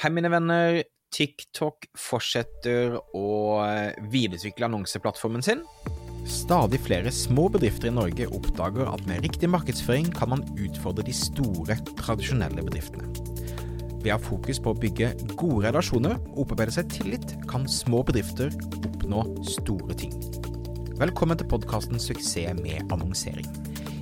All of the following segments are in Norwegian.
Hei, mine venner. TikTok fortsetter å videreutvikle annonseplattformen sin. Stadig flere små bedrifter i Norge oppdager at med riktig markedsføring kan man utfordre de store, tradisjonelle bedriftene. Ved å ha fokus på å bygge gode relasjoner og opparbeide seg tillit, kan små bedrifter oppnå store ting. Velkommen til podkasten Suksess med annonsering.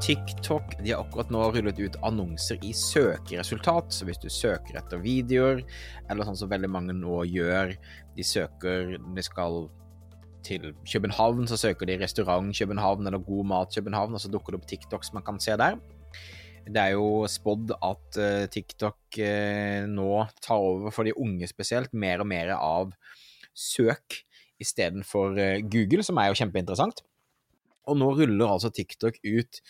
TikTok de har akkurat nå rullet ut annonser i søkeresultat. Så hvis du søker etter videoer, eller sånn som veldig mange nå gjør De søker De skal til København, så søker de restaurant København eller god mat København, og så dukker det opp TikTok som man kan se der. Det er jo spådd at uh, TikTok uh, nå tar over for de unge spesielt, mer og mer av søk istedenfor uh, Google, som er jo kjempeinteressant. Og nå ruller altså TikTok ut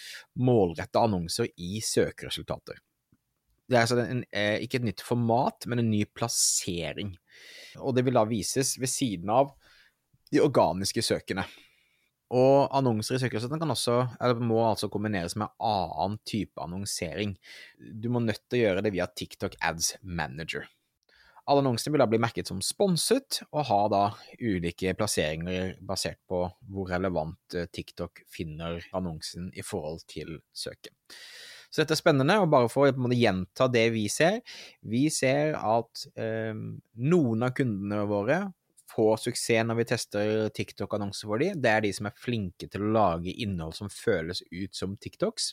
målretta annonser i søkeresultater. Det er altså en, eh, ikke et nytt format, men en ny plassering. Og det vil da vises ved siden av de organiske søkene. Og annonser i søkeresultatene må altså kombineres med annen type annonsering. Du må nødt til å gjøre det via TikTok Ads Manager. Alle annonsene vil da bli merket som sponset, og ha da ulike plasseringer basert på hvor relevant eh, TikTok finner annonsen i forhold til søket. Så dette er spennende, og bare for å gjenta det vi ser Vi ser at eh, noen av kundene våre får suksess når vi tester TikTok-annonser for dem. Det er de som er flinke til å lage innhold som føles ut som TikToks.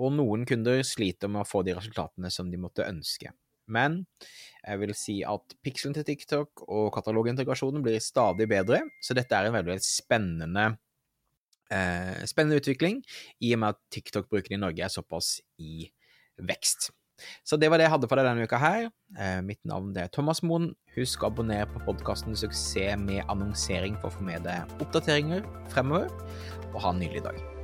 Og noen kunder sliter med å få de resultatene som de måtte ønske. Men jeg vil si at pikselen til TikTok og katalogintegrasjonen blir stadig bedre, så dette er en veldig, spennende, eh, spennende utvikling, i og med at TikTok-bruken i Norge er såpass i vekst. Så det var det jeg hadde for deg denne uka her. Eh, mitt navn er Thomas Moen. Husk å abonnere på podkasten Suksess med annonsering for å få med deg oppdateringer fremover, og ha en nydelig dag.